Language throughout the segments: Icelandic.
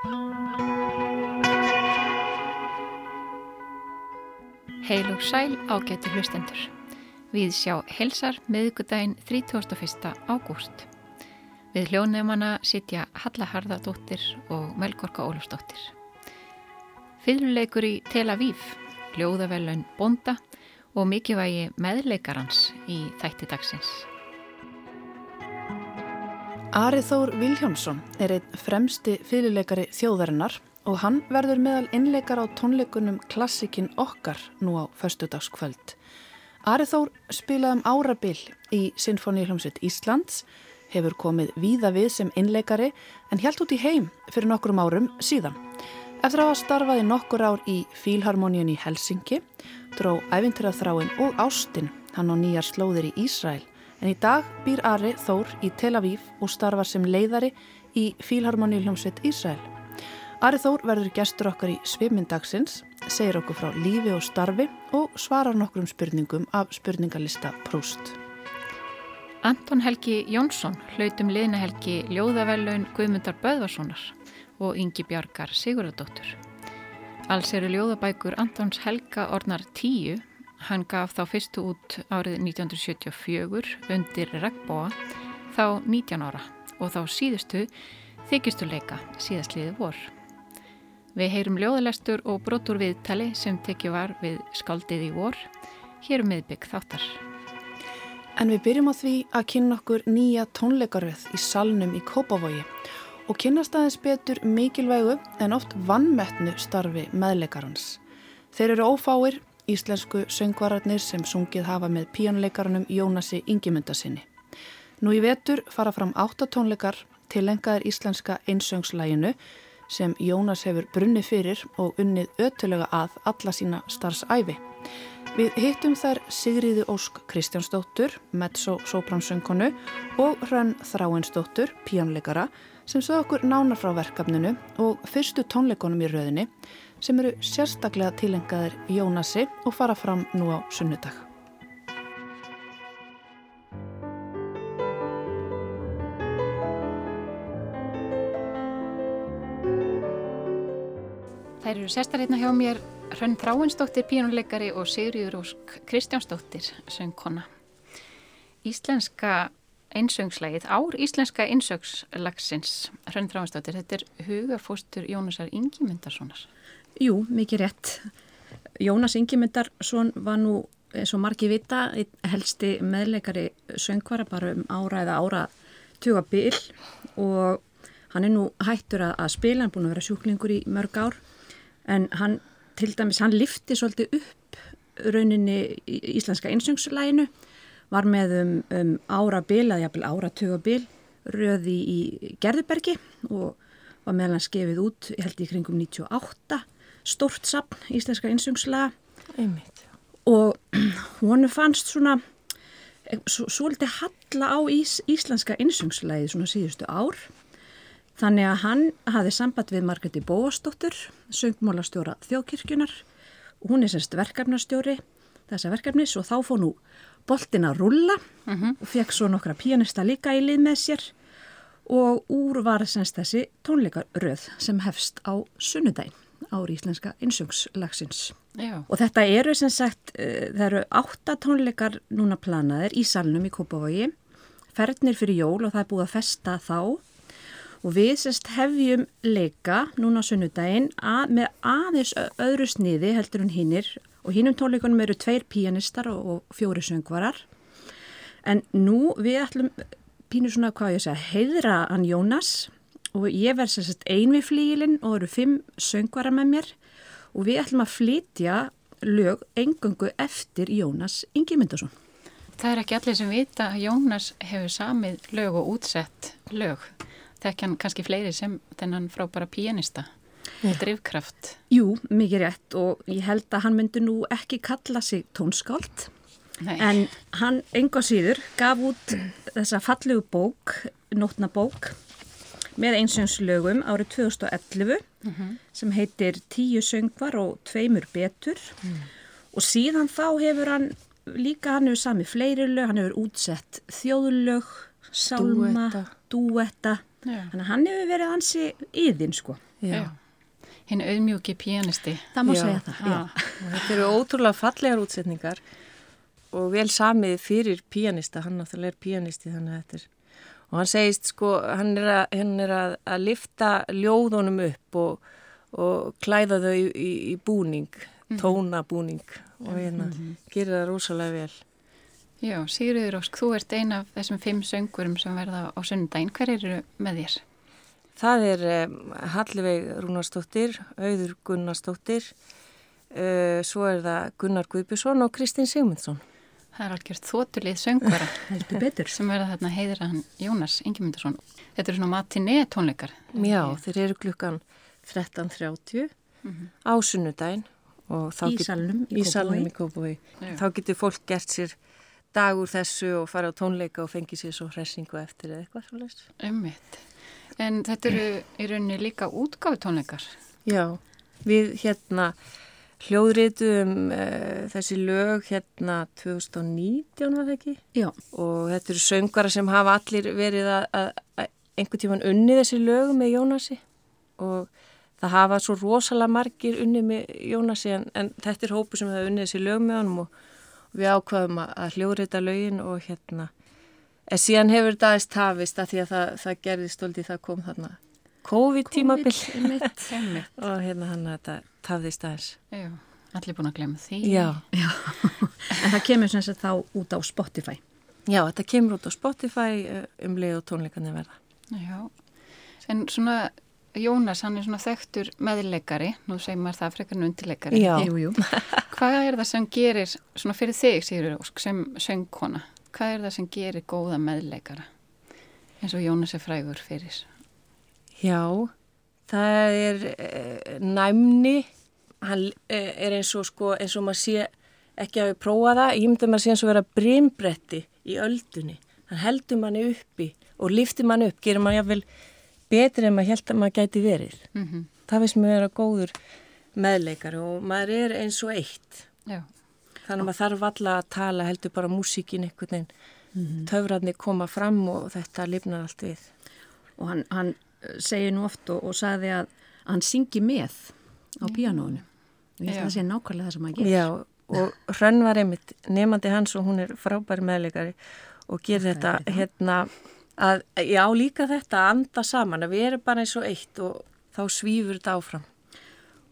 Heil og sæl ágæti hlustendur. Við sjá helsar meðugudaginn 31. ágúst. Við hljónefnana sitja Halla Harðardóttir og Melgorka Ólafsdóttir. Fyrirleikur í Tel Aviv, hljóðavelun Bonda og mikilvægi meðleikarans í þætti dagsins. Ari Þór Viljónsson er einn fremsti fyrirleikari þjóðarinnar og hann verður meðal innleikar á tónleikunum Klassikin okkar nú á förstudagskvöld. Ari Þór spilaði um árabil í Sinfoníuljómsveit Íslands, hefur komið víða við sem innleikari en helt út í heim fyrir nokkrum árum síðan. Eftir að hafa starfaði nokkur ár í Fílharmoníun í Helsingi, dró æfintirraþráin og Ástin hann á nýjar slóðir í Ísræl en í dag býr Ari Þór í Tel Aviv og starfar sem leiðari í Fílharmoníu hljómsveit Ísrael. Ari Þór verður gestur okkar í svimmindagsins, segir okkur frá lífi og starfi og svarar nokkrum spurningum af spurningalista Proust. Anton Helgi Jónsson hlautum liðnahelgi Ljóðavellaun Guðmundar Böðvarssonar og Ingi Bjarkar Sigurðardóttur. Alls eru ljóðabækur Antons Helga ornar tíu Hann gaf þá fyrstu út árið 1974 undir Regbóa þá 19 ára og þá síðustu þykistuleika síðastliði vor. Við heyrum ljóðalestur og brotur viðtali sem tekið var við skaldið í vor, hér um miðbygg þáttar. En við byrjum á því að kynna okkur nýja tónleikaröð í salnum í Kópavogi og kynast aðeins betur mikilvægu en oft vannmettnu starfi meðleikarans. Þeir eru ófáir íslensku söngvararnir sem sungið hafa með píjónleikarunum Jónasi Ingimundasinni. Nú í vetur fara fram áttatónleikar til engaðir íslenska einsöngslæginu sem Jónas hefur brunni fyrir og unnið ötulega að alla sína starfsæfi. Við hittum þær Sigriði Ósk Kristjánsdóttur, mezzo-sopransöngkonu og Hrönn Þráinsdóttur, píjónleikara sem sög okkur nánar frá verkefninu og fyrstu tónleikonum í rauðinni sem eru sérstaklega tilengaðir Jónasi og fara fram nú á sunnudag. Þær eru sérstaklega hjá mér Hrönn Þráinsdóttir, píjónuleikari og Sigriður Ósk Kristjánsdóttir, söngkona. Íslenska einsöngslægið, ár íslenska einsöngslagsins, Hrönn Þráinsdóttir, þetta er hugafóstur Jónasar Ingimundarssonar. Jú, mikið rétt. Jónas Ingemyndarsson var nú, eins og margi vita, helsti meðleikari söngvara bara um ára eða ára tuga bil og hann er nú hættur að spila, hann er búin að vera sjúklingur í mörg ár en hann, til dæmis, hann lifti svolítið upp rauninni í íslenska einsöngslæginu, var með um, um ára bil, að jáfnvel ára tuga bil, röði í Gerðubergi og var meðal hann skefið út, held í kringum 98 stort sapn íslenska einsöngslega og honu fannst svona svolítið halla á ís, íslenska einsöngslegi svona síðustu ár. Þannig að hann hafði samband við Margreti Bóastóttur söngmólastjóra þjóðkirkjunar og hún er semst verkefnastjóri þessa verkefnis og þá fóð nú boltin að rulla uh mhm. -huh. og fekk svo nokkra pianista líka í lið með sér. Og úr var semst þessi tónleikaröð sem hefst á sunnudagin ári íslenska insöngslagsins. Og þetta eru sem sagt, uh, það eru átta tónleikar núna planaðir í salnum í Kópavogi, fernir fyrir jól og það er búið að festa þá. Og við semst hefjum leika núna sunnudaginn að, með aðeins öðru sniði heldur en hinnir og hinnum tónleikunum eru tveir pianistar og, og fjóri söngvarar. En nú við ætlum pínur svona hvað ég segja heiðra hann Jónas og ég verð sérst ein við flíilinn og eru fimm söngvara með mér og við ætlum að flytja lög engungu eftir Jónas Ingi Myndarsson. Það er ekki allir sem vita að Jónas hefur samið lög og útsett lög. Þekk hann kannski fleiri sem þennan frábara pianista. Drivkraft. Jú, mikið rétt og ég held að hann myndi nú ekki kalla sig tónskált Nei. en hann enga síður gaf út þessa fallegu bók, nótnabók með einsöngslögum árið 2011 mm -hmm. sem heitir Tíu söngvar og tveimur betur mm. og síðan þá hefur hann líka, hann hefur sami fleiri lög, hann hefur útsett þjóðlög, sálma, dúetta Já. Þannig að hann hefur verið ansi yðin sko. Já. Hinn auðmjúki pianisti. Það má Já. segja það. Já. Og þetta eru ótrúlega fallegar útsetningar og vel samið fyrir píanista, hann náttúrulega er píanisti þannig að þetta er og hann segist sko, hann er að, hann er að, að lifta ljóðunum upp og, og klæða þau í, í, í búning, tónabúning og hérna gerir það rosalega vel. Já, Sigriður Ósk, þú ert ein af þessum fimm söngurum sem verða á sunnudaginn. Hver eru með þér? Það er um, Hallveig Rúnarsdóttir, Auður Gunnarsdóttir, uh, svo er það Gunnar Guðbjörnsson og Kristinn Sigmundsson. Það er algjört þótulið söngvara Heldur betur. sem verða þarna heiðra hann Jónas Ingemyndarsson. Þetta eru svona matiné tónleikar. Já, þeir eru klukkan 13.30 á sunnudaginn og þá getur fólk gert sér dag úr þessu og fara á tónleika og fengi sér svo hressingu eftir eða eitthvað svolítið. Ummitt. En þetta eru í rauninni líka útgáfi tónleikar. Já, við hérna hljóðritum uh, þessi lög hérna 2019 var það ekki? Já. og þetta eru söngara sem hafa allir verið að, einhvern tíman unni þessi lög með Jónasi. Og það hafa svo rosalega margir unni með Jónasi en, en þetta er hópu sem hafa unni þessi lög með honum. Og, og við ákvaðum að, að hljóðrita lögin og hérna en síðan hefur þetta aðeins tafist að því að það, það gerðist stolti það kom þarna COVID-tímabill Einmitt. Ummitt. og hérna hann að þetta tafðist aðeins. Já, allir búin að glemja því. Já. En það kemur sem sagt þá út á Spotify. Já, þetta kemur út á Spotify uh, um leið og tónleikarnir verða. Já. En svona Jónas, hann er svona þekktur meðleikari, nú segir maður það frekar en undirleikari. Já. Jú, jú. Hvað er það sem gerir, svona fyrir þig Sigur Ósk, sem söngkona, hvað er það sem gerir góða meðleikara? Eins og Jónas er frægur fyrir. Já, það er uh, næmni, hann uh, er eins og sko, eins og maður sé ekki að við prófa það, ég myndi að maður sé eins og vera brimbretti í öldunni. Hann heldur manni uppi og liftir manni upp, gerir manni jáfnvel betri en maður held að maður gæti verið. Mm Það veist mér vera góður meðleikari og maður er eins og eitt. Já, Þannig að maður þarf alla að tala heldur bara músíkin einhvern veginn. Töfrarnir koma fram og þetta lifnar allt við. Og hann, hann eh, segir nú oft og, og sagði að hann syngi með á píanónu. Og ég held að það sé nákvæmlega það sem hann gerir. Já, og Hrönn var einmitt nefandi hans og hún er frábæri meðleikari og gerir þetta hérna að, já líka þetta að anda saman, að við erum bara eins og eitt og þá svífur þetta áfram.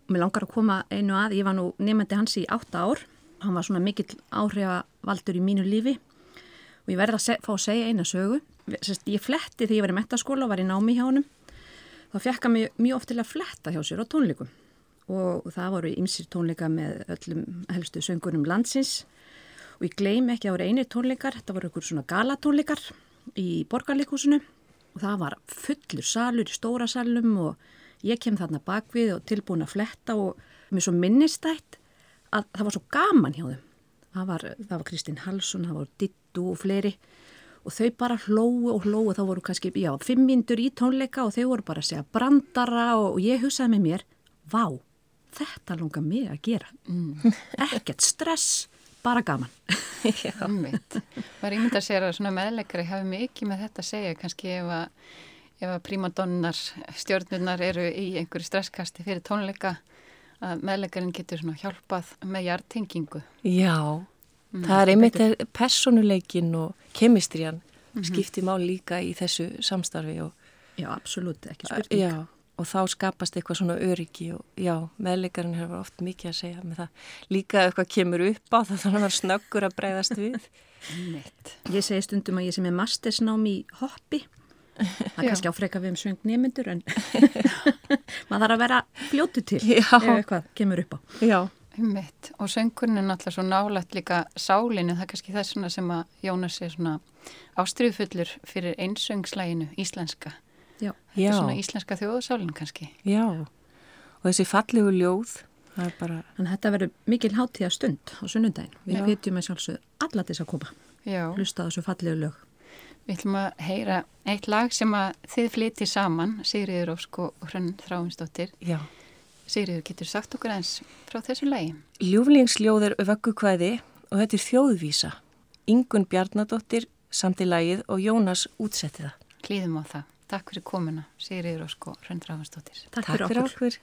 Mér langar að koma einu að, ég var nú nefndi hans í átta ár. Hann var svona mikill áhrifavaldur í mínu lífi og ég verði að fá að segja eina sögu. Sest, ég fletti þegar ég var í metaskóla og var í námi hjá honum. Þá fekk hann mjög oft til að fletta hjá sér á tónleikum. Og það voru ymsir tónleika með öllum helstu söngunum landsins. Og ég gleym ekki að það voru einir tónleikar, þetta voru ykkur svona galatónleikar í borgarleikúsinu og það var fullur salur í stóra salum og ég kem þarna bakvið og tilbúin að fletta og mér svo minnistætt að það var svo gaman hjá þeim. Það var, var Kristinn Halsson, það var Dittu og fleiri og þau bara hlóu og hlóu, þá voru kannski, já, fimm myndur í tónleika og þau voru bara að segja brandara og, og ég hugsaði með mér, vá, þetta langar mig að gera. Mm. Ekkert stress, bara gaman. ummitt. Var ímyndað sér að svona meðleikari hafi mikið með þetta að segja, kannski ef að, ef að prímadonnar, stjórnurnar eru í einhverju stresskasti fyrir tónleika, að meðleikarinn getur svona hjálpað með hjartengingu. Já, það er einmitt personuleikin og kemistrian skipti mál líka í þessu samstarfi og, Já, absolutt, ekki spurning. já, og þá skapast eitthvað svona öryggi og já, meðleikarinn hefur oft mikið að segja með það. Líka eitthvað kemur upp á það þannig að maður snöggur að breyðast við. Ummitt. Ég segi stundum að ég sem er mastersnám í hoppi. Það er kannski áfreka við um söng nemyndur en maður þarf að vera fljótu til ef eitthvað kemur upp á. Já, Ummitt. Og söngurinn er náttúrulega svo nálægt líka sálinu, það er kannski þess sem að Jónas er svona ástriðufullur fyrir einsöngslæginu íslenska. Já. Þetta Já. er svona íslenska þjóðsálin kannski. já. Og þessi fallegu ljóð, það er bara, að þetta verður mikil hátíða stund á sunnundaginn. Við hvetjum að sjálfsögðu alla til þess að koma. Já. Hlusta á þessu fallegu lög. Við ætlum að heyra eitt lag sem að þið flytið saman, Sigriður Ósk og Hrönn Þráinsdóttir. já. Sigriður, getur sagt okkur eins frá þessu lagi? Ljúflingsljóð er vöggukvæði og þetta er þjóðvísa. Ingun Bjarnadóttir samt í lagið og Jónas útsetti það. Hlýðum á það. Takk fyrir komuna, Sigriður Ósko, Röndráfansdóttir. Takk, Takk fyrir okkur.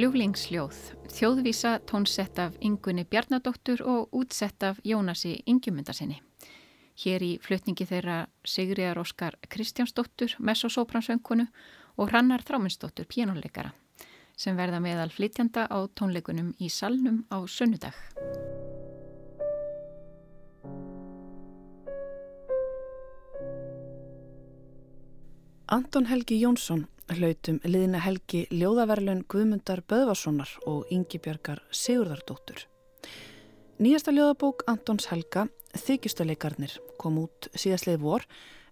Ljúflingsljóð, þjóðvísa tónsett af Ingunni Bjarnadóttur og útsett af Jónasi Ingjumyndarsinni. Hér í flutningi þeirra Sigriðar Óskar Kristjánsdóttur, messosópransöngkonu og Hrannar Þráminsdóttur, pjánuleikara, sem verða meðal flytjanda á tónleikunum í Salnum á sunnudag. Anton Helgi Jónsson hlautum liðina helgi ljóðaverlun Guðmundar Böðvarssonar og Yngibjörgar Sigurðardóttur. Nýjasta ljóðabók Antons Helga, Þykjustaleikarnir, kom út síðastlið vor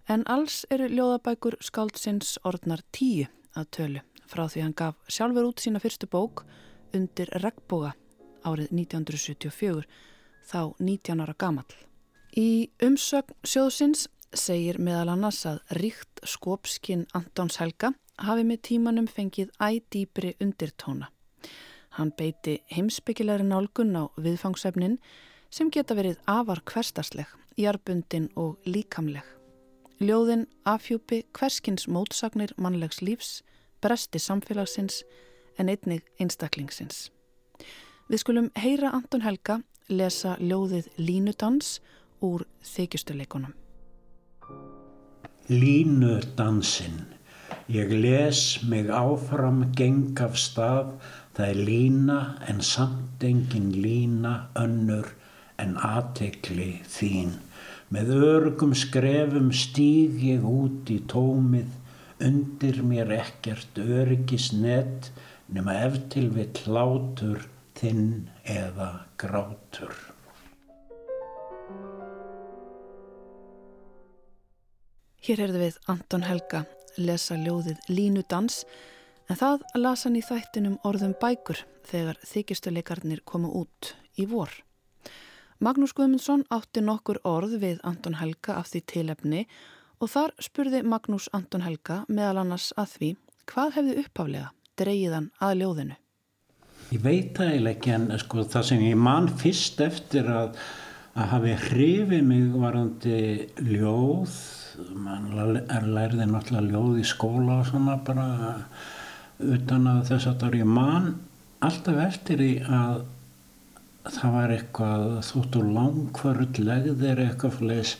en alls eru ljóðabækur skáldsins orðnar tíu að tölu frá því hann gaf sjálfur út sína fyrstu bók undir regnboga árið 1974, þá 19 ára gamal. Í umsögn sjóðsins segir meðal annars að ríkt skópskinn Antons Helga hafi með tímanum fengið ædýpri undirtóna. Hann beiti heimsbyggilegri nálgun á viðfangsefnin sem geta verið afar hverstasleg, jarbundin og líkamleg. Ljóðin afhjúpi hverskins mótsagnir mannlegs lífs, bresti samfélagsins en einnig einstaklingsins. Við skulum heyra Anton Helga lesa ljóðið Línudans úr þykjustuleikonum. Línudansinn Ég les mig áfram geng af stað, það er lína en samt engin lína önnur en aðtekli þín. Með örgum skrefum stíg ég út í tómið, undir mér ekkert örgisnett nema eftir við klátur þinn eða grátur. Hér erðu við Anton Helga lesa ljóðið Línudans en það las hann í þættinum orðum bækur þegar þykistuleikarnir komu út í vor. Magnús Guðmundsson átti nokkur orð við Anton Helga af því tilefni og þar spurði Magnús Anton Helga meðal annars að því hvað hefði uppáflega dreyjiðan að ljóðinu. Ég veit það eiginlega ekki en sko, það sem ég man fyrst eftir að að hafi hrifið mig varandi ljóð mann lærði náttúrulega ljóð í skóla og svona bara utan að þess að það er ég man alltaf eftir því að það var eitthvað þóttu langkvörð legðir eitthvað fleis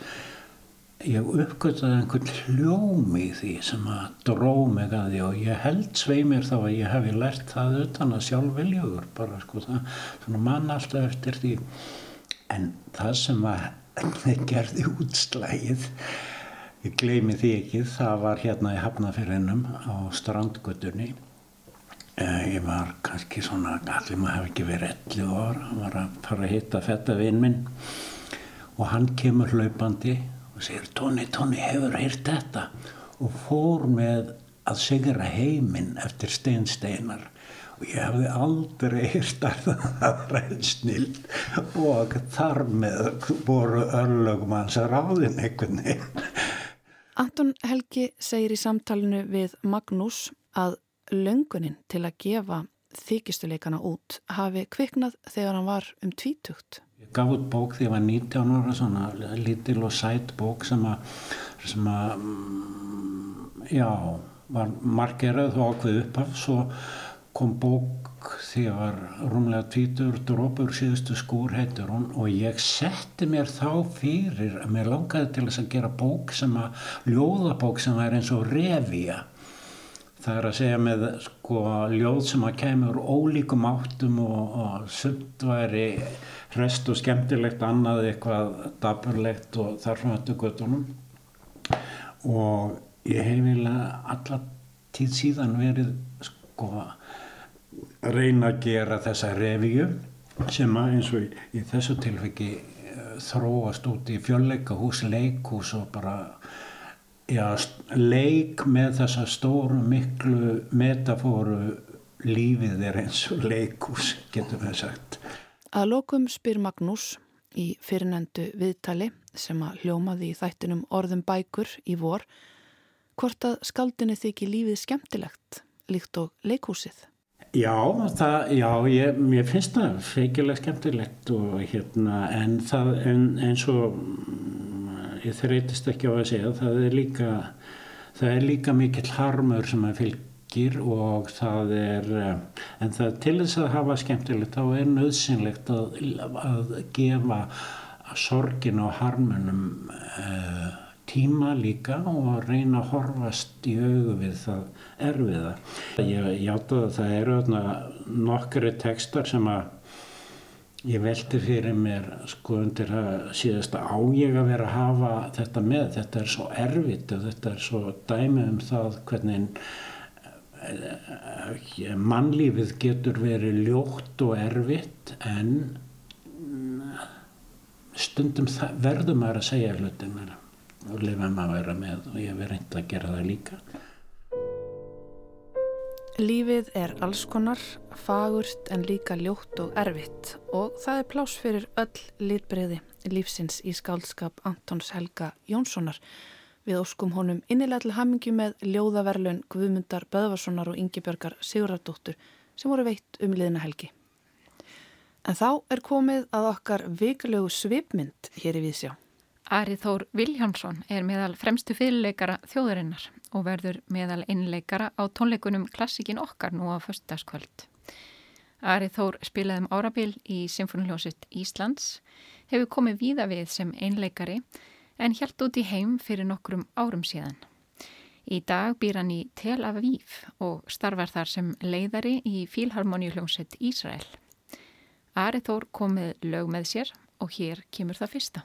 ég uppgöttaði einhvern hljóm í því sem að dró mig að því og ég held svei mér þá að ég hef lært það utan að sjálf viljögur bara sko það, svona mann alltaf eftir því. En það sem að gerði útslægið ég gleymi því ekki það var hérna í Hafnafyrinnum á strandgötunni Eh, ég var kannski svona, allir maður hef ekki verið 11 ára, var að fara að hitta fetta vinn minn og hann kemur hlaupandi og segir Tóni, Tóni, hefur hýrt þetta? Og fór með að sigra heiminn eftir steinsteinar og ég hefði aldrei hýrt að það var snill og þar með voru örlögum hans að ráðin einhvern veginn. Anton Helgi segir í samtalenu við Magnús að löngunin til að gefa þykistuleikana út hafi kviknað þegar hann var um tvítugt. Ég gaf út bók þegar ég var 19 ára, svona lítil og sætt bók sem að, sem að, mm, já, var margerað og ákveð upphaf, svo kom bók því að var rúmlega tvítur drópur síðustu skúr heitur hún og ég setti mér þá fyrir að mér langaði til þess að gera bók sem að, ljóðabók sem er eins og revía. Það er að segja með sko ljóð sem að kemur ólíkum áttum og, og sumt væri rest og skemmtilegt annað eitthvað daburlegt og þarfum þetta göttunum og ég hef vilja alla tíð síðan verið sko að reyna að gera þessa revíu sem að eins og í, í þessu tilfengi eh, þróast út í fjölleikahús, leikhús og bara já, leik með þessa stóru miklu metafóru lífið er eins og leikus, getur við sagt. Að lokum spyr Magnús í fyrirnendu viðtali sem að hljómaði í þættinum orðum bækur í vor hvort að skaldinni þykir lífið skemmtilegt líkt og leikúsið. Já, það, já, ég, ég finnst það feikilega skemmtilegt og hérna en það en, eins og ég þreytist ekki á að segja það er líka, það er líka mikill harmur sem að fylgir og það er en það til þess að hafa skemmtilegt þá er nöðsynlegt að, að gefa sorgin og harmunum uh, tíma líka og að reyna að horfast í augu við það erfiða. Ég hjáta að það eru nokkru tekstar sem að ég veldi fyrir mér sko undir að síðasta á ég að vera að hafa þetta með þetta er svo erfitt og þetta er svo dæmi um það hvernig eh, mannlífið getur verið ljótt og erfitt en stundum verður maður að segja hlutin og lifa maður að vera með og ég verði reynd að gera það líka Lífið er alls konar, fagurt en líka ljótt og erfitt og það er plás fyrir öll litbreyði lífsins í skálskap Antons Helga Jónssonar. Við óskum honum innilega til hamingi með ljóðaverlun Guðmundar Böðvarssonar og Yngibjörgar Sigurðardóttur sem voru veitt um liðna helgi. En þá er komið að okkar vikulegu svipmynd hér í Vísjá. Ari Þór Viljánsson er meðal fremstu fyrirleikara þjóðurinnar og verður meðal innleikara á tónleikunum Klassikin okkar nú á föstaskvöld. Ari Þór spilaði um árabil í Sinfoniljósitt Íslands, hefur komið víða við sem einleikari en helt út í heim fyrir nokkrum árum síðan. Í dag býr hann í Tel Aviv og starfar þar sem leiðari í Fílharmoníuljósitt Ísrael. Ari Þór komið lög með sér og hér kemur það fyrsta.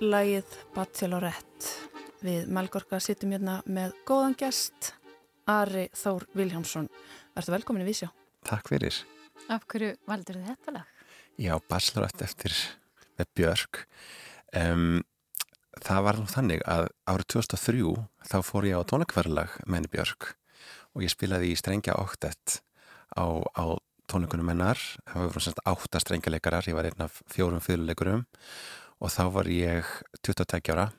Og lægið Bachelorette. Við Melgorka sittum hérna með góðan gest, Ari Þór Viljámsson. Verður velkomin í Vísjá. Takk fyrir. Af hverju valdur þið þetta lag? Já, Bachelorette eftir með Björk. Um, það var nú þannig að árið 2003 þá fór ég á tónleikverðlag með henni Björk og ég spilaði í strengja óttett á, á tónleikunum hennar. Það var svona átta strengjaleikarar, ég var einn af fjórum fyrirleikurum og þá var ég 22 ára,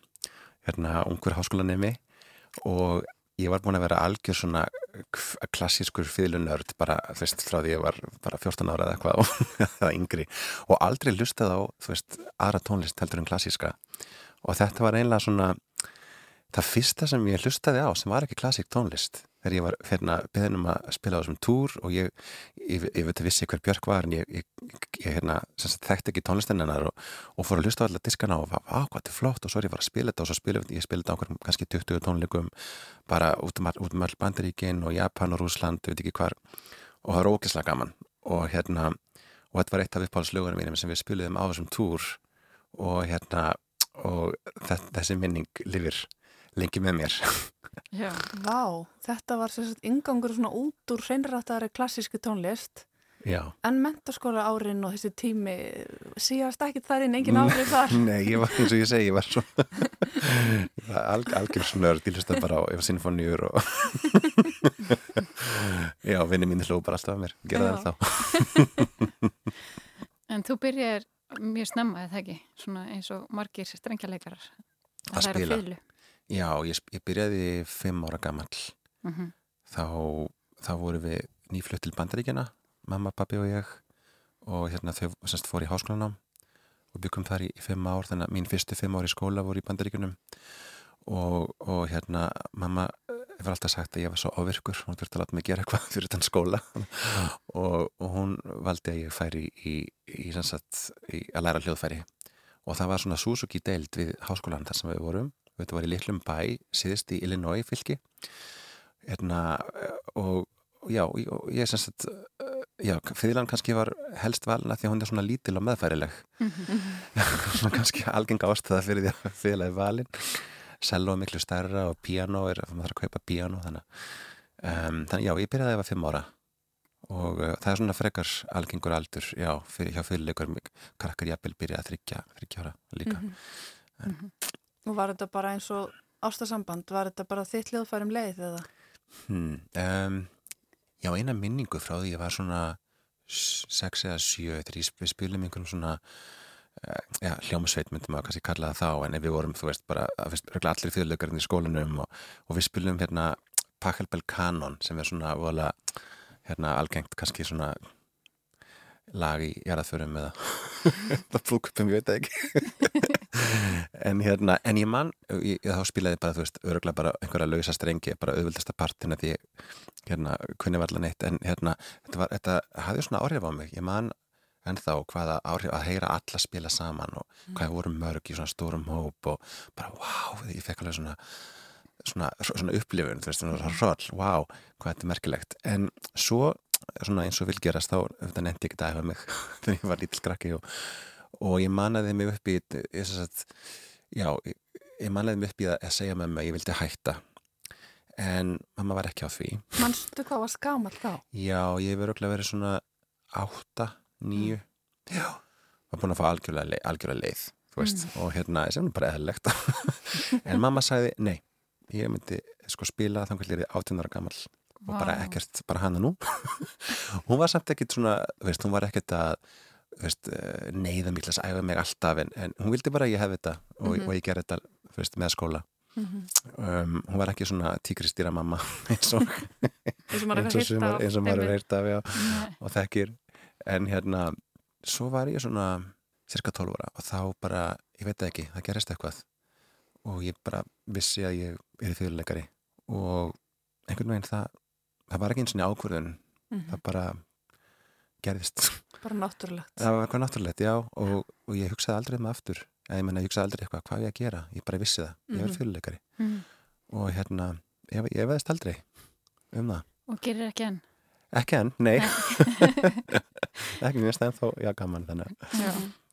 hérna ungur háskólanemi. Og ég var búin að vera algjör svona klassískur fyrirlunörd bara veist frá því ég var bara 14 ára eða eitthvað og yngri. Og aldrei lustið á þú veist aðra tónlist heldur en klassíska. Og þetta var einlega svona það fyrsta sem ég lustaði á sem var ekki klassík tónlist þegar ég var hérna beðinum að spila á þessum túr og ég, ég, ég veit að vissi hver Björk var en ég, ég hérna, þekkti ekki tónlistinnar og, og fór að lusta á alla diskana og var hvað þetta er flott. Og svo er ég var að spila þetta og svo spila ég spila þetta á okkur kannski 20 tónleikum bara út um, út um all bandaríkin og Japan og Rúsland, veit ekki hvar. Og það var ógislega gaman. Og hérna og þetta var eitt af uppáhaldslögunum mínum sem við spiliðum á þessum túr og hérna og þessi minning lifir lengi með mér. Vá, þetta var sérstaklega yngangur svona út úr hreinrættari klassísku tónlist Já. en mentaskóla árin og þessi tími síðast ekki þar inn, engin árið þar. Nei, ég var eins og ég segi, ég var svo Al, algjör snörd ég hlusta bara á Sinfonjur og Já, vinni mín hló bara alltaf að mér, gera það alltaf En þú byrjar mjög snemma, eða ekki? Svona eins og margir strengjarleikarar að spila Já, ég, ég byrjaði fimm ára gammal mm -hmm. þá, þá voru við nýflutt til bandaríkjana mamma, pappi og ég og hérna þau semst fór í háskólanám. Og byggum þar í, í fimm ár þannig að mín fyrstu fimm ár í skóla voru í bandaríkunum og, og hérna mamma hefur alltaf sagt að ég var svo ofirkur hún þurfti að láta mig gera eitthvað fyrir þann skóla. Og, og hún valdi að ég færi í, í, sagt, í að læra hljóðfæri. Og það var svona Suzuki deild við háskólan þar sem við vorum þetta var í litlum bæ síðust í Illinois fylki. Hérna og, já, og ég er semst já, fyrirlan kannski var helst valna því að hún er svona lítil og meðfærileg. Svona kannski algeng ástöða fyrir því að fyrirlega er valin er miklu stærra og piano er, maður þarf að kaupa piano þannig um, þannig já, ég byrjaði að það var fimm ára. Og uh, það er svona frekar algengur aldur, já, fyrir, hjá fyrirleikur krakkar jafnvel byrjaði að þryggja þryggja ára líka. Mm -hmm. en, Og var þetta bara eins og ástasamband, var þetta bara þitt hljóðfærum leið eða? Hmm, um, já, eina minningu frá því ég var svona 6 eða 7 þegar við spilum einhverjum svona uh, já, hljómsveit myndum að kannski kalla það þá en við vorum, þú veist, bara allir þjóðlökarinn í skólanum og, og við spilum hérna Pachelbel Canon sem er svona hérna algengt kannski svona lag í jarðaförum eða það flúkupum, ég veit ekki. En hérna, en ég mann þá spilaði bara, þú veist, öruglega bara einhverja lausa strengi, bara auðvildasta partina því hérna, kunni var alveg neitt. En hérna, þetta var, þetta hafði svona áhrif á mig, ég mann en þá hvaða áhrif að heyra alla spila saman og mm. hvað voru mörg í svona stórum hóp og bara, wow, ég fekk alveg svona svona, svona upplifun, þú veist, svona roll, wow, hvað þetta er merkilegt. En svo svona eins og vil gerast þá þetta nefndi ekki það ef mig þegar ég var lítil skrakki og, og ég mannaði mig upp í ég, sagt, já, ég, ég mannaði mig upp í að segja með mig að ég vildi hætta. En mamma var ekki á því. Manstu hvað var skamal þá? Já, ég hefur örgulega verið svona átta, nýju mm. já, var búin að fá algjörlega leið, algjörlega leið veist, mm. og hérna, sem er bara eðlilegt. En mamma sagði, nei ég myndi sko spila þannig að ég er áttunar gammal og bara ekkert, bara hana nú. Hún var samt ekkert svona veist, hún var ekkert að veist, eh, neyða miklas æfa mig alltaf en, en hún vildi bara að ég hef þetta og, mm -hmm. og ég ger þetta veist, með skóla. Mm -hmm. um, hún var ekki svona tíkristýra mamma eins og eins og maður heyrt af já, og þekkir. En hérna, svo var ég svona cirka 12 ára og þá bara ég veit ekki, það gerist eitthvað. Og ég bara vissi að ég er fyrirleikari og einhvern veginn það það var ekki eins og ákvörðun mm -hmm. það bara gerðist bara náttúrulegt það var eitthvað náttúrulegt, já og, og ég hugsaði aldrei um aftur ég menna, ég hugsaði aldrei eitthvað, hvað er ég að gera ég bara vissi það, ég er mhm. fyrirleikari mm -hmm. og hérna, ég, ég veðist aldrei um það og gerir ekki enn? Ekki enn, nei. ekki mjög stæðan þó, já, gaman þannig. Já,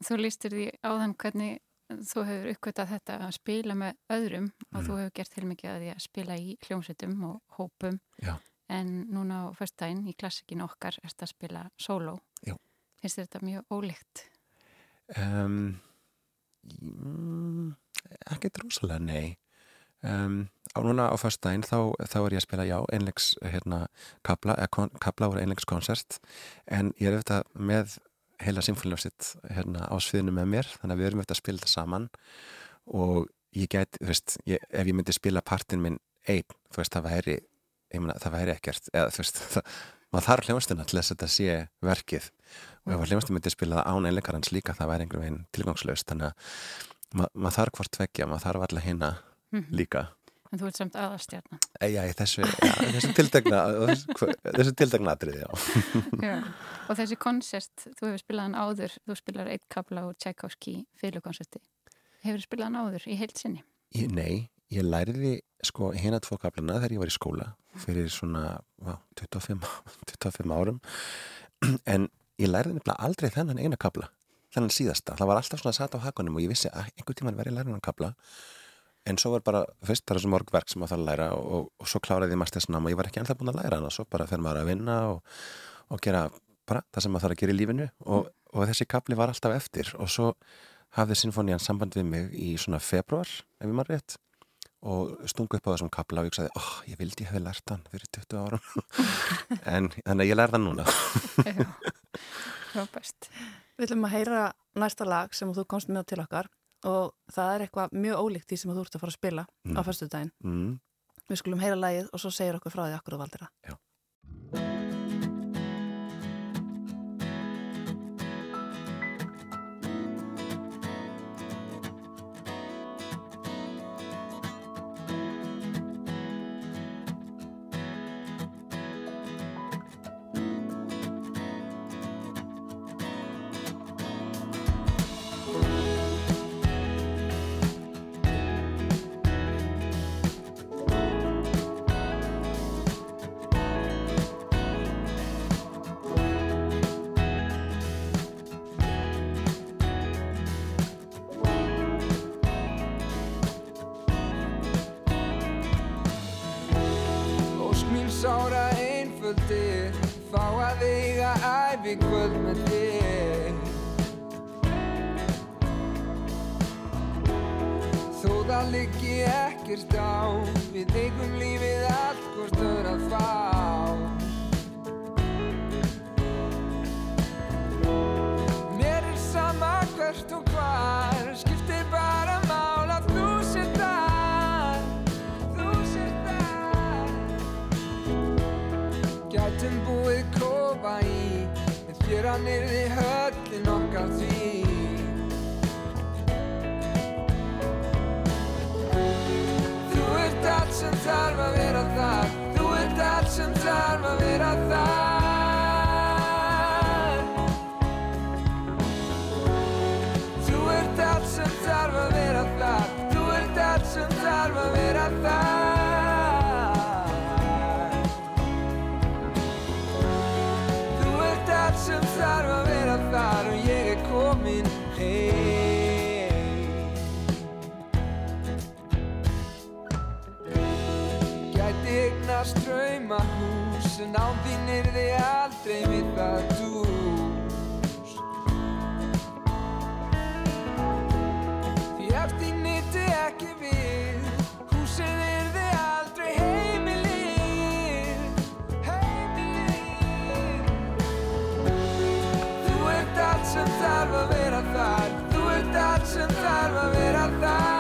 þú lístir því áðan hvernig þú hefur uppkvitað þetta að spila með öðrum og mm. þú hefur gert til mikið að því að spila í hljómsveitum og hópum Já. En núna á fyrstæðin í klassikinu okkar erst að spila solo. Já. Finnst þetta mjög ólíkt? Um, ekki drúsalega, nei. Um, á núna á fyrstæðin þá, þá er ég að spila, já, einlegs hérna, kabla, kabla úr einlegs koncert en ég er auðvitað með heila symfóniljósitt hérna, á sviðinu með mér þannig að við erum eftir að spila þetta saman og ég get, þú veist, ég, ef ég myndi spila partin minn einn, þú veist, það væri mena, það væri ekkert, eða þú veist það, maður þarf hljómsduna til þess að þetta sé verkið og ef hljómsduna myndi spila það án einleikarans líka, það væri einhvern veginn tilgangslaust, þannig að ma maður þarf hvort vekja, maður þarf alla hérna mm -hmm. líka En þú ert samt aðastjarnan. Já, þessu, já, þessu tiltegna, þessu tiltegna atriði, já. já. Og þessi koncert, þú hefur spilað hann áður, þú spilar eitt kabla úr Tchaikovsky fyrirkoncerti. Hefur þú spilað hann áður í heilt sinni? Ég, nei, ég læriði sko hérna tvo kablana þegar ég var í skóla fyrir svona vá, 25, 25 árum. En ég læriði nefnilega aldrei þennan eina kabla, þennan síðasta. Það var alltaf svona að sata á hakunum og ég vissi að einhver tíman verið læriðan kabla en svo var bara, fyrst það er svo morg verk sem maður þarf að læra og, og svo kláraði ég mastersnám og ég var ekki alltaf búin að læra hana og svo bara fer maður að vinna og, og gera bara það sem maður þarf að gera í lífinu og, og þessi kapli var alltaf eftir og svo hafði Sinfonían samband við mig í svona februar, ef ég maður rétt og stungu upp á þessum kapla og ég sagði, oh, ég vildi hefði lært hann fyrir 20 árum en þannig að ég lærði hann núna Já, frábært Við ætlum að heyra næsta lag sem þú komst með til okkar og það er eitthvað mjög ólíkt því sem þú ert að fara að spila mm. á fyrstu daginn. Mm. Við skulum heyra lægið og svo segir okkur frá því okkur þú valdir það. Já. í kvöld með þig Þó það liggi ekkert á Við eigum lífið allt hvort öður að fá Hér að nyrði höllin okkar því Þú ert allt sem þarf að vera þar. Þú ert allt sem þarf að vera þar. Þú ert allt sem þarf að vera þar. Þú ert allt sem þarf að vera þar sem þarf að vera þar og ég er komin heim Gæti eignar ströyma hús en þín er þið aldrei mitt að dús Því ef þín nýtti ekki við þarf að vera þar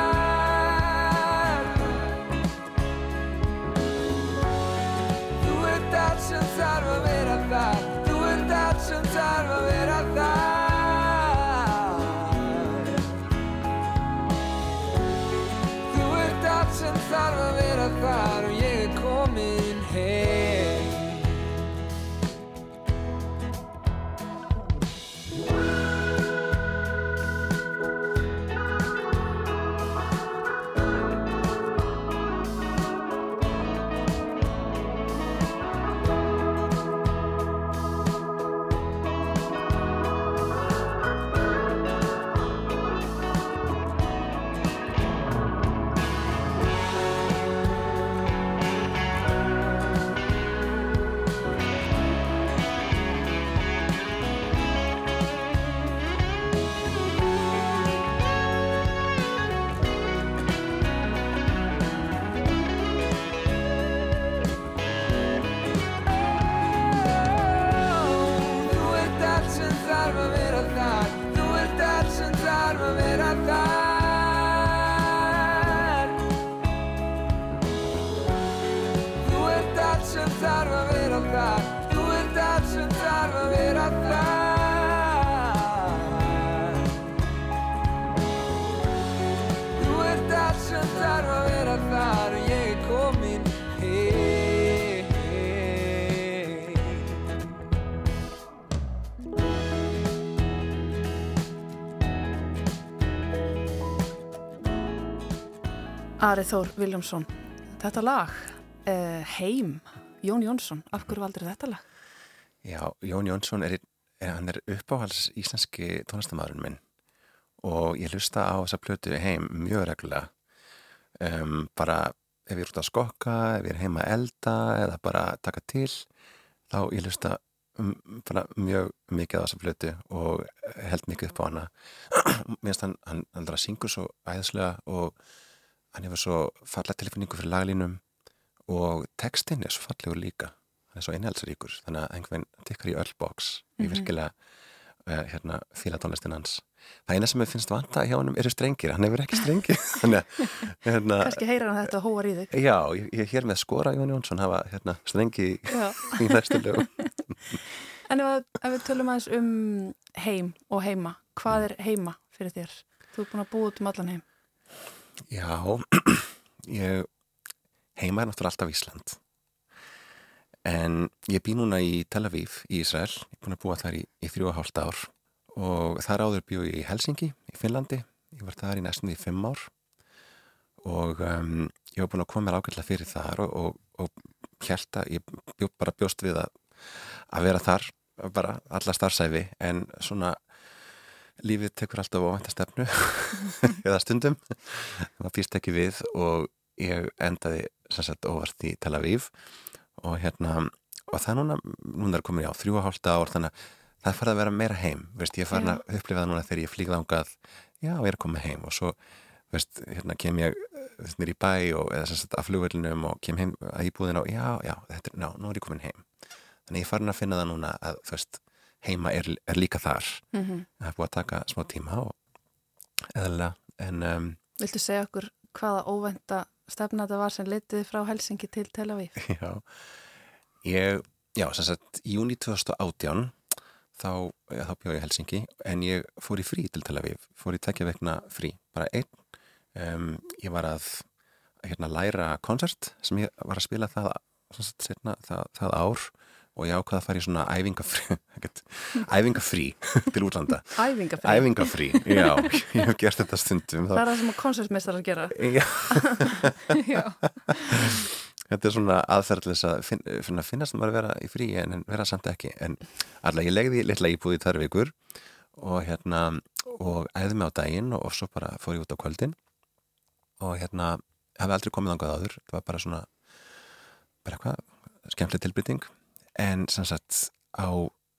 Ari Þór Viljámsson, þetta lag, uh, Heim, Jón Jónsson, af hverju valdur þetta lag? Já, Jón Jónsson er, er, er uppáhals íslenski tónlistamæðurinn minn og ég hlusta á þessa plötu heim mjög reglulega. Um, bara ef ég er út að skokka, ef ég er heima að elda eða bara taka til, þá ég hlusta um, mjög mikið á þessa plötu og held mikið upp á hana. Mér finnst hann, hann, hann syngur svo æðslega og hann hefur svo fallega tilfinningu fyrir laglínum og textin er svo fallegur líka. Hann er svo einheldsríkur þannig að einhvern veginn tikkar í öll box ég virkilega uh, hérna, fíla tónlistin hans. Það eina sem ég finnst vanta hjá hann eru strengir. Hann hefur ekki að hérna, Kanski heyra hann þetta hóar í þig. já, ég, ég er hér með skora Jón Jónsson hafa hérna, strengi í, í næstu lögum. En ef, ef við tölum aðeins um heim og heima, hvað er heima fyrir þér? Þú er búin að búa út um allan heim. Já, ég heima er náttúrulega alltaf Ísland. En ég bý núna í Tel Aviv í Ísrael, ég er búin að búa þar í, í þrjú og hálft ár. Og þar áður bjó ég í Helsingi í Finnlandi, ég var þar í næstum því fimm ár. Og um, ég var búin að koma mér ágætlega fyrir þar og, og, og að ég bjó, bara bjóst við að, að vera þar bara alla starfsæfi en svona lífið tekur alltaf óvænta stefnu eða stundum. Maður býst ekki við og ég endaði sagt óvart í Tel Aviv og hérna og það núna, núna er komin á þrjú og hálfta ár þannig að það farið að vera meira heim veist, ég farin að upplifa það núna þegar ég flík þangað já, ég er koma heim og svo veist, hérna kem ég veist, nýr í bæ og eða sem sagt að flugvöldunum og kem heim að íbúðina og já, já, þetta er, ná, nú er ég komin heim. Þannig ég farin að finna það núna að þú veist, heima er, er líka þar. Mm það er búið að taka smá tíma en um, Viltu segja okkur hvaða óvænta stefna þetta var sem litiði frá Helsingi til Tel Aviv? já. Ég, já, sem sagt í júni 2018 þá, já, þá bjóð ég Helsingi en ég fór í frí til Tel Aviv. Fór í tekja vegna frí, bara einn. Um, ég var að hérna læra koncert sem ég var að spila það, sagt, setna, það, það ár og ég ákvaða að fara í svona æfingafrí æfingafrí til útlanda Æfingafri. æfingafrí, já, ég hef gert þetta stundum Það er það sem að konsertmeistarar gera. Já, Já. þetta er svona aðferðlis að finn, finna, finnast maður að vera í frí en, vera samt ekki en allavega ég legði litla íbúð í þar vikur og hérna og æði mig á daginn og, svo bara fór ég út á kvöldin og hérna hafi aldrei komið ángað áður það var bara svona bara eitthvað skemmtileg tilbytting en sem sagt á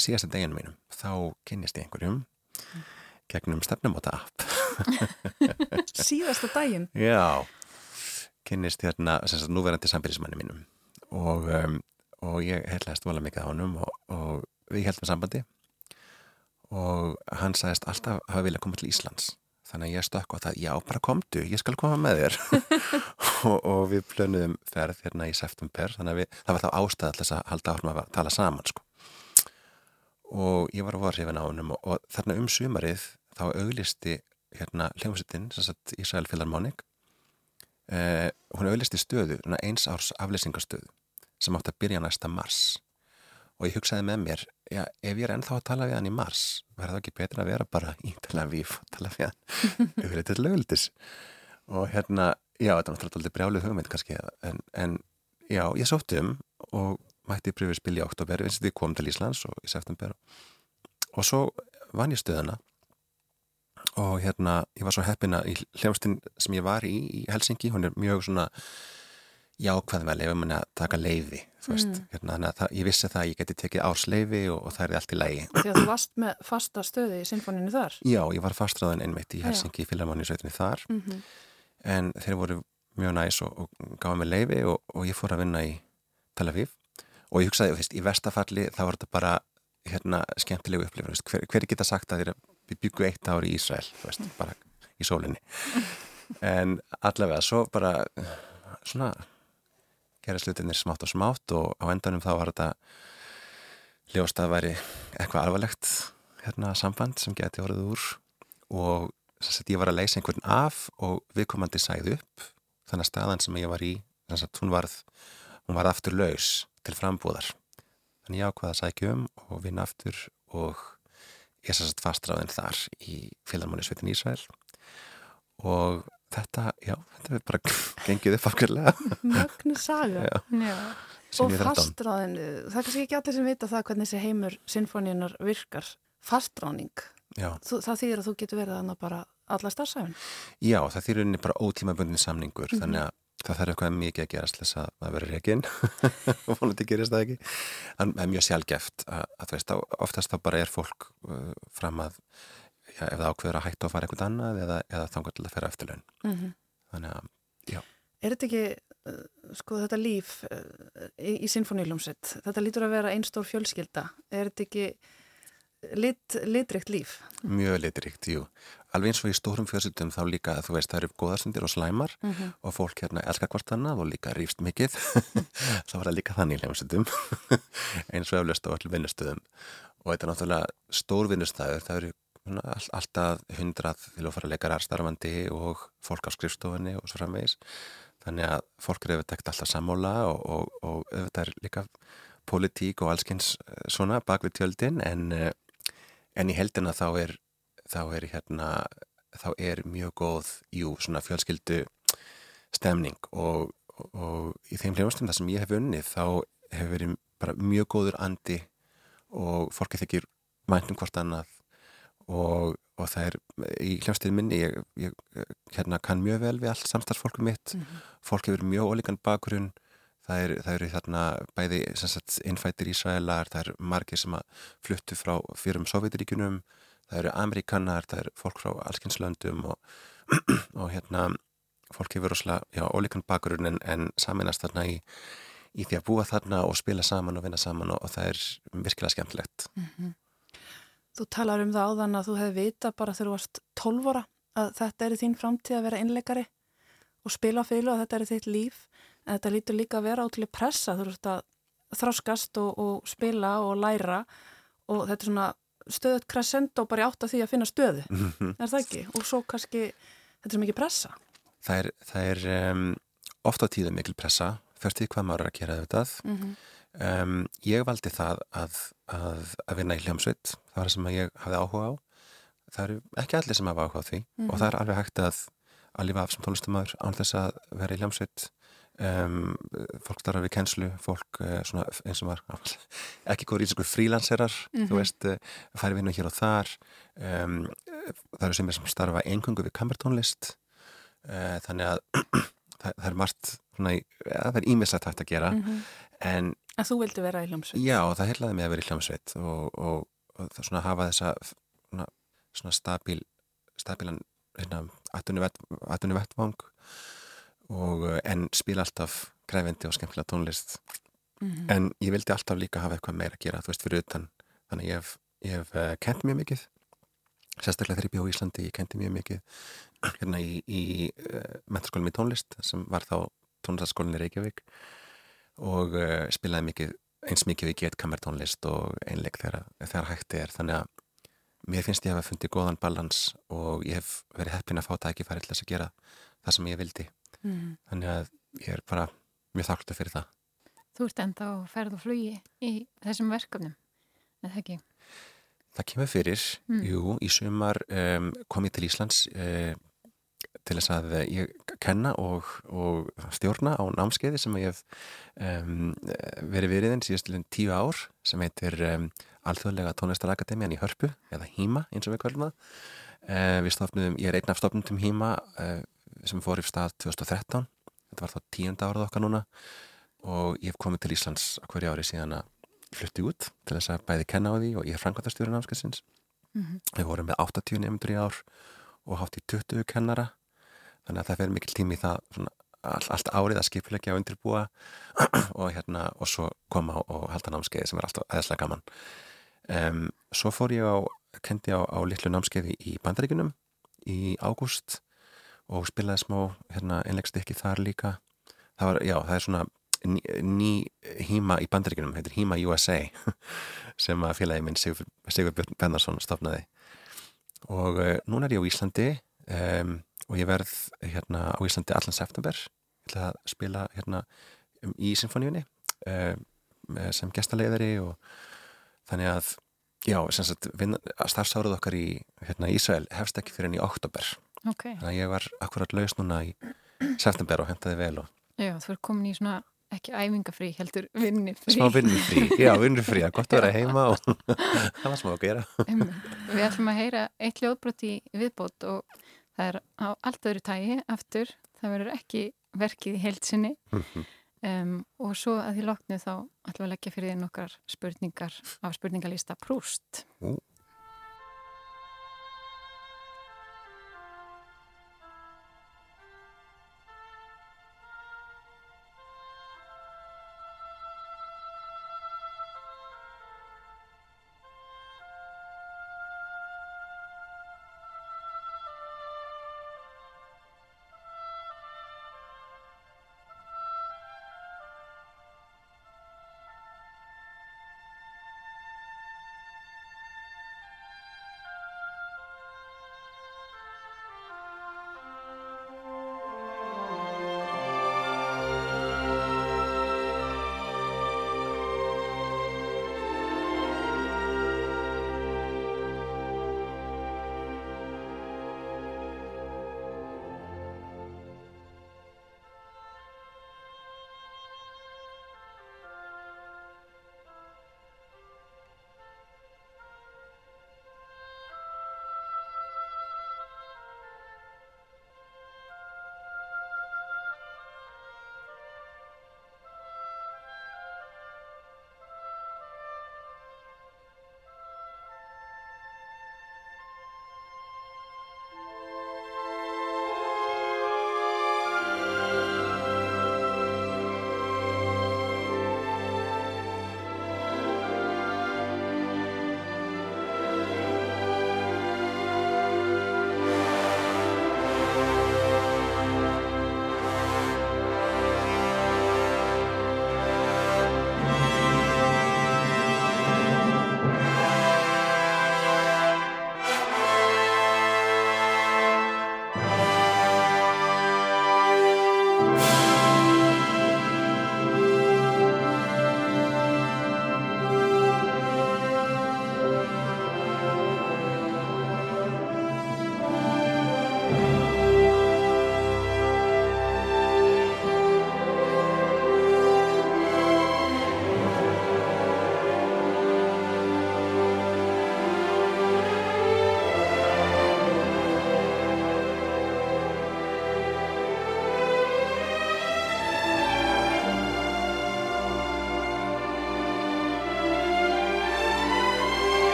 síðasta deginu mínum þá kynnist ég einhverjum gegnum stefnumóta app. Síðasta daginn. Já, kynnist hérna sagt núverandi sambyrðismanni mínum. Og, um, og ég heitlaðist vola mikið á honum og, og við heldum sambandi. Og hann sagðist alltaf hafa viljað koma til Íslands þannig að ég stökk á það, já bara komdu ég skal koma með þér og, og við plönuðum ferð hérna í september þannig að við, það var þá ástæð alltaf að halda áhrifum að tala saman sko. og ég var að voru séfin á honum og, og þarna um sumarið þá auglisti hérna hljómsittin, Ísrael Philharmonic eh, hún auðlisti stöðu, eins árs aflýsingastöðu sem átti að byrja næsta mars og ég hugsaði með mér já, ef ég er ennþá að tala við hann í mars verður það ekki betur að vera bara í Tel Aviv og tala við hann yfir til lögildis og hérna, já, þetta er náttúrulega brjálið hugmynd kannski, en, en já, ég sótti um og mætti pröfið spil í oktober, eins og því kom til Íslands og í september. Og svo vann ég stöðuna og hérna, ég var svo heppina í hljómsdyn sem ég var í í Helsingi, hún er mjög svona jákvæð með að leifa manni að taka leiði veist, hérna, það, ég vissi það að ég geti tekið árs leiði og, og það er allt í lægi Því að þú varst með fasta stöði í sinfoninu þar. Já, ég var fastræðan einmitt í Helsingi í Fylharmoníusveitinni þar. Mm en þeir voru mjög næs og, og gáði mig leiði og, og ég fór að vinna í Tel Aviv. Og ég hugsaði, veist, í vestafalli þá var þetta bara hérna, skemmtilegu upplifun, hver, hver geta sagt að við byggu eitt ár í Ísrael veist, bara í sólinni. En allavega svo bara svona gera slutinir smátt og smátt og á endanum þá var þetta ljóst að væri eitthvað alvarlegt hérna samband sem geti orðið úr. Og að ég var að leysa einhvern af og viðkomandi sæði upp þannig að staðan sem ég var í. Að hún varð, hún varð aftur laus til frambúðar. Þannig ég ákvaða að sækja um og vinna aftur og ég sérst fastráðin þar í félagmánisvitin Ísrael. Og þetta, já, þetta er bara gengið upp afgjörlega Mögnu saga. Já. Já. og 2013. fastráðinu, það er kannski ekki allir sem vita það hvernig þessi heimur sinfoníunar virkar. Fastráðning, það þýðir að þú getur verið þannig bara alla starfsæfin já það þýr unni bara ótímabundin samningur þannig að það þarf eitthvað mikið að gerast þess að það verður reygin og vonandi gerist það ekki. En það er mjög sjálfgeft að, að veist, oftast þá bara er fólk uh, fram að já, ef það ákveður að hætta að fara eitthvað annað eða, eða þangar til að fara eftir laun. Mm þannig að, Er þetta ekki, uh, sko þetta líf uh, í, í sinfoníljómsveit, þetta lítur að vera einn stór fjölskylda, er þetta ekki lit, litrikt líf? mjög litrikt, jú. Alveg eins og í stórum fjölsýttum þá líka þú veist, það eru góðarstundir og slæmar Mhm. og fólk hérna elskar hvort annað og líka rífst mikið. Þá var það líka þannig í hljómsveitum. Eins og eflaust á öllum vinnustöðum. Og þetta er náttúrulega stór vinnustæður það eru alltaf hundrað þjóðfæraleikarar starfandi og fólk á skrifstofunni og svo framvegis. Þannig að fólk eru auðvitað alltaf sammála og, og, og auðvitað er líka pólitík og allskins eh, svona bak við tjöldin en, eh, en í heldina þá er þá er hérna þá er mjög góð, jú, svona fjölskyldu stemning og, og, í þeim hljóðastum þar sem ég hef unnið þá hefur verið bara mjög góður andi og fólkið þykir væntum hvort annað og, og það er í hljóðstil minni ég, ég hérna, kann mjög vel við allt samstarfsfólkum mitt. Fólk hefur mjög ólíkan bakgrunn. Það eru er þarna bæði innfættir Ísraelar, það eru margir sem að fluttu frá fyrrum Sovjetiríkunum það eru Amerikanar, það eru fólk frá allskynslöndum og, og hérna fólk hefur rosalega, já, ólíkan bakgrunn en, en saminast þarna í, í því að búa þarna og spila saman og vinna saman og, og það er virkilega skemmtilegt. Þú talar um það áðan að þú hefði vita bara þegar þú varst 12 ára að þetta er þín framtíð að vera innleikari og spila fylgu og þetta er þitt líf en þetta lítur líka að vera átileg pressa þú ert að þroskast og, og spila og læra og þetta er svona stöðut crescendo bara í átt að því að finna stöðu er það ekki? Og svo kannski þetta er mikið pressa Það er, það er um, ofta á tíðu mikil pressa, fyrst því hvað maður er að gera auðvitað. mm -hmm. Um, ég valdi það að, að, að vinna í hljómsveit, það var það sem ég hafði áhuga á. Það eru ekki allir sem hafa áhuga á því. Og það er alveg hægt að, að lifa af sem tónlistamæður án þess að vera í hljómsveit. Um, fólk starfa við kennslu, fólk uh, svona, eins og var ekki góður í þessu frílanserar, þú veist, uh, færi vinnu hér og þar. Um, það eru sem er sem starfa einhverju við kamertónlist, uh, þannig að það, það er margt, svona, ja, það er hægt að gera, en En þú vildi vera í hljómsveit. Já, það hellaði mig að vera í hljómsveit og, og, og það svona hafa þessa svona, svona stabíl stabílan hérna, attunni vettvang og eh, en spila alltaf kræfindi og skemmtilega tónlist. En ég vildi alltaf líka hafa eitthvað meira að gera, þú veist, fyrir utan. Þannig ég hef, hef uh, kent mjög mikið. Sérstaklega þegar ég bjó í Íslandi ég kenti mjög mikið hérna í, í uh, mentarskólum í tónlist sem var þá tónlistaskólinni Reykjavík og uh, spilaði mikið, eins mikið við get kamertónlist og einleik þegar, þegar hægt er þannig að mér finnst ég að hafa fundið góðan balans og ég hef verið heppin að fá tækifæri til þess að gera það sem ég vildi mm. þannig að ég er bara mjög þáttu fyrir það Þú ert enda á ferð og flugi í þessum verkefnum, en það ekki? Það kemur fyrir, Mm. jú, í sumar um, kom ég til Íslands uh, til þess að ég kenna og, og stjórna á námskeiði sem ég hef um, verið veriðin síðastilinn tíu ár sem heitir um, Alþjóðlega tónlistarakademian í Hörpu eða HÍMA eins og við kvöldum það. Uh, við stofnum, ég er einn af stofnundum HÍMA uh, sem fór í stað 2013, þetta var þá tíunda árað okkar núna og ég hef komið til Íslands hverju ári síðan að flutti út til þess að bæði kenna á því og ég er framkvæmtastjóri námskeiðsins. Við vorum með 80 nefndur í ár og hátt í 20 kennara þannig að það fer mikil tími í það svona, all, allt árið að skipilegja og undirbúa og hérna og svo koma og, halda námskeiði sem er alltaf eðslega gaman. Um, svo fór ég á, kendi á, á litlu námskeiði í Bandaríkunum í ágúst og spilaði smá hérna, einlegstykki þar líka. Það var, já, það er svona ný, ný híma í bandaríkunum, heitir Híma USA sem að félagi minn Sigur, Sigur Bennarsson stofnaði og uh, núna er ég á Íslandi um, og ég verð hérna á Íslandi allan september ég ætla að spila hérna um, í symfóníunni um, sem gestalegðari og þannig að já, sem sagt, starfsáruð okkar í hérna, Ísrael hefst ekki fyrir enn í oktober Okay. þannig að ég var akkurat laus núna í september og hendaði vel og Já, þú er komin í svona ekki æfingafrí, heldur vinnifrí. smá vinnufrí, já vinnufrí gott að vera heima og það var smá að gera. Við ætlum að heyra eitt ljóðbrot í viðbót og það er á allt öðru tægi aftur, það verður ekki verkið í heilsinni um, og svo að því loknu þá ætlum við að leggja fyrir því nokkrar spurningar á spurningalista Prúst. Ú.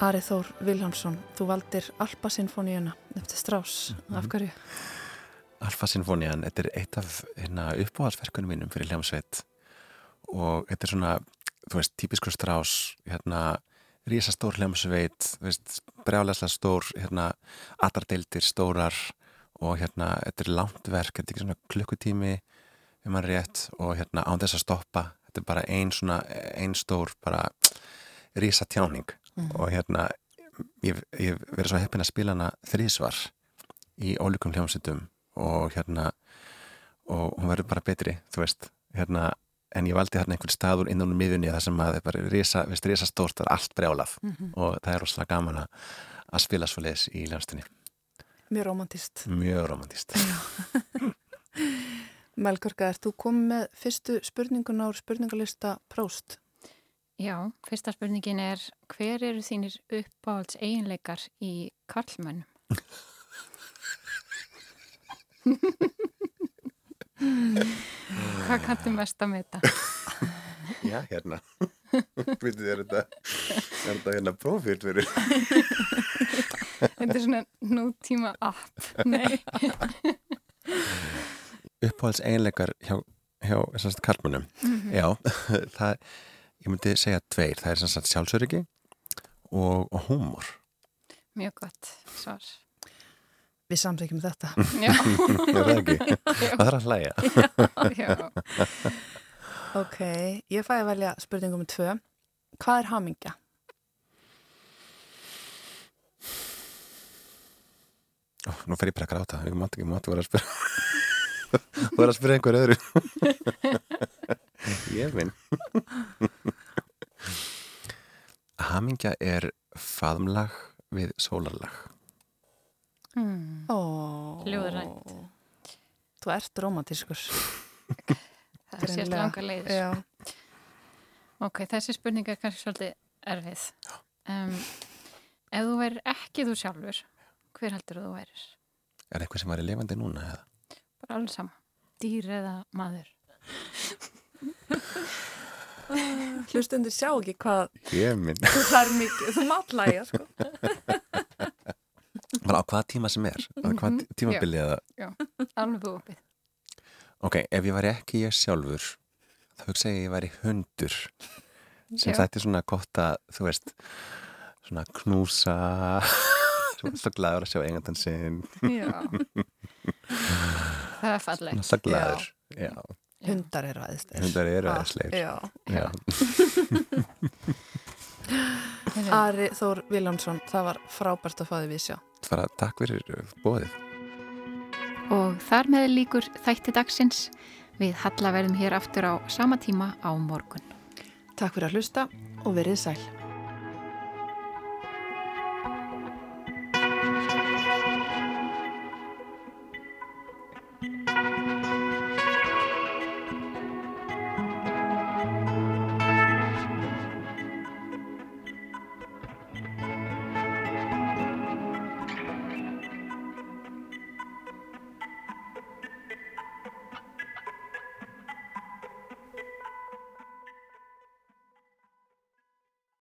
Ari Þór Viljámsson, þú valdir Alpa Sinfoníuna eftir Strauss, Mhm. af hverju? Alfa Sinfonian, þetta er eitt af hérna, uppáhaldsverkunum mínum fyrir hljómsveit og þetta er svona, þú veist, típiskur strás, hérna, rísastór veist, brjálæslega stór, hérna, atardeildir stórar og hérna, þetta er langt verk, þetta er ekki svona klukkutími um hann rétt og hérna án þess að stoppa, þetta er bara ein svona, ein stór, bara rísatjáning og hérna, ég ég hef verið svo heppin að spila hana þrísvar í ólíkum hljómsveitum og hérna og hún verður bara betri, þú veist hérna, en ég valdi hérna einhvern staður innan um miðunni þar sem að það er bara risa, veist, risa stórt það er allt brjálað. Og það er rosalega gaman að, spila svo leis í hljómsveitinni. Mjög romantist. mjög romantist Melgurka, er þú komið með fyrstu spurningun á spurningalista Próst? Já, fyrsta spurningin er hver eru þínir uppáhalds eiginleikar í karlmönnum? Hvað kanntu mest að meta? Já, hérna Vitið þér þetta er þetta hérna prófíl fyrir Þetta er svona nútíma app. Nei. uppáhalds einleikar hjá, hjá sagt, karlmönnum já, það ég myndi segja tveir, það er sem sagt sjálfsöryggi og, og húmor Mjög gott svar. Við samþykjum þetta. Já, er það ekki? það þarf að hlæja já. ok, ég fæ að velja spurningum með tvö. Hvað er hamingja? Ó, nú fer ég bara að gráta, ég mátti ekki, mátti vera að spyrja þú verður að spyrja einhver öðru ég minn Hamingja er faðmlag við sólarlag Mm. Ó, Ljóðrænt. Þú ert romantískur. Það er sést Greinilega. langa leiðis. Já. Ok, þessi spurning er kannski svolítið erfið. Um, ef þú værir ekki þú sjálfur, hver heldur þú værir? Er eitthvað sem var í lifandi núna? Eða? Bara alveg sama. Dýr eða maður? Hlustundir sjá ekki hvað þú þær mikið, þú matlægja, sko. Bara á hvaða tíma sem er á hvaða tímabili eða Alveg þú opið. Ok, ef ég væri ekki ég sjálfur þá hugsa ég að ég væri hundur sem Já. þetta er svona gott að þú veist svona knúsa er alltaf glæður að sjá engandan sinn Já. Það er fallegt. alltaf glæður Já. Hundar eru aðeins. hundar eru aðeinsleir Já. Já. Heyrðu, Ari Þór Viljámsson, það var frábært að fá þið við sjá. Bara takk fyrir bóðið Og þar með líkur þætti dagsins. Við Halla verðum hér aftur á sama tíma á morgun. Takk fyrir að hlusta og verið sæl.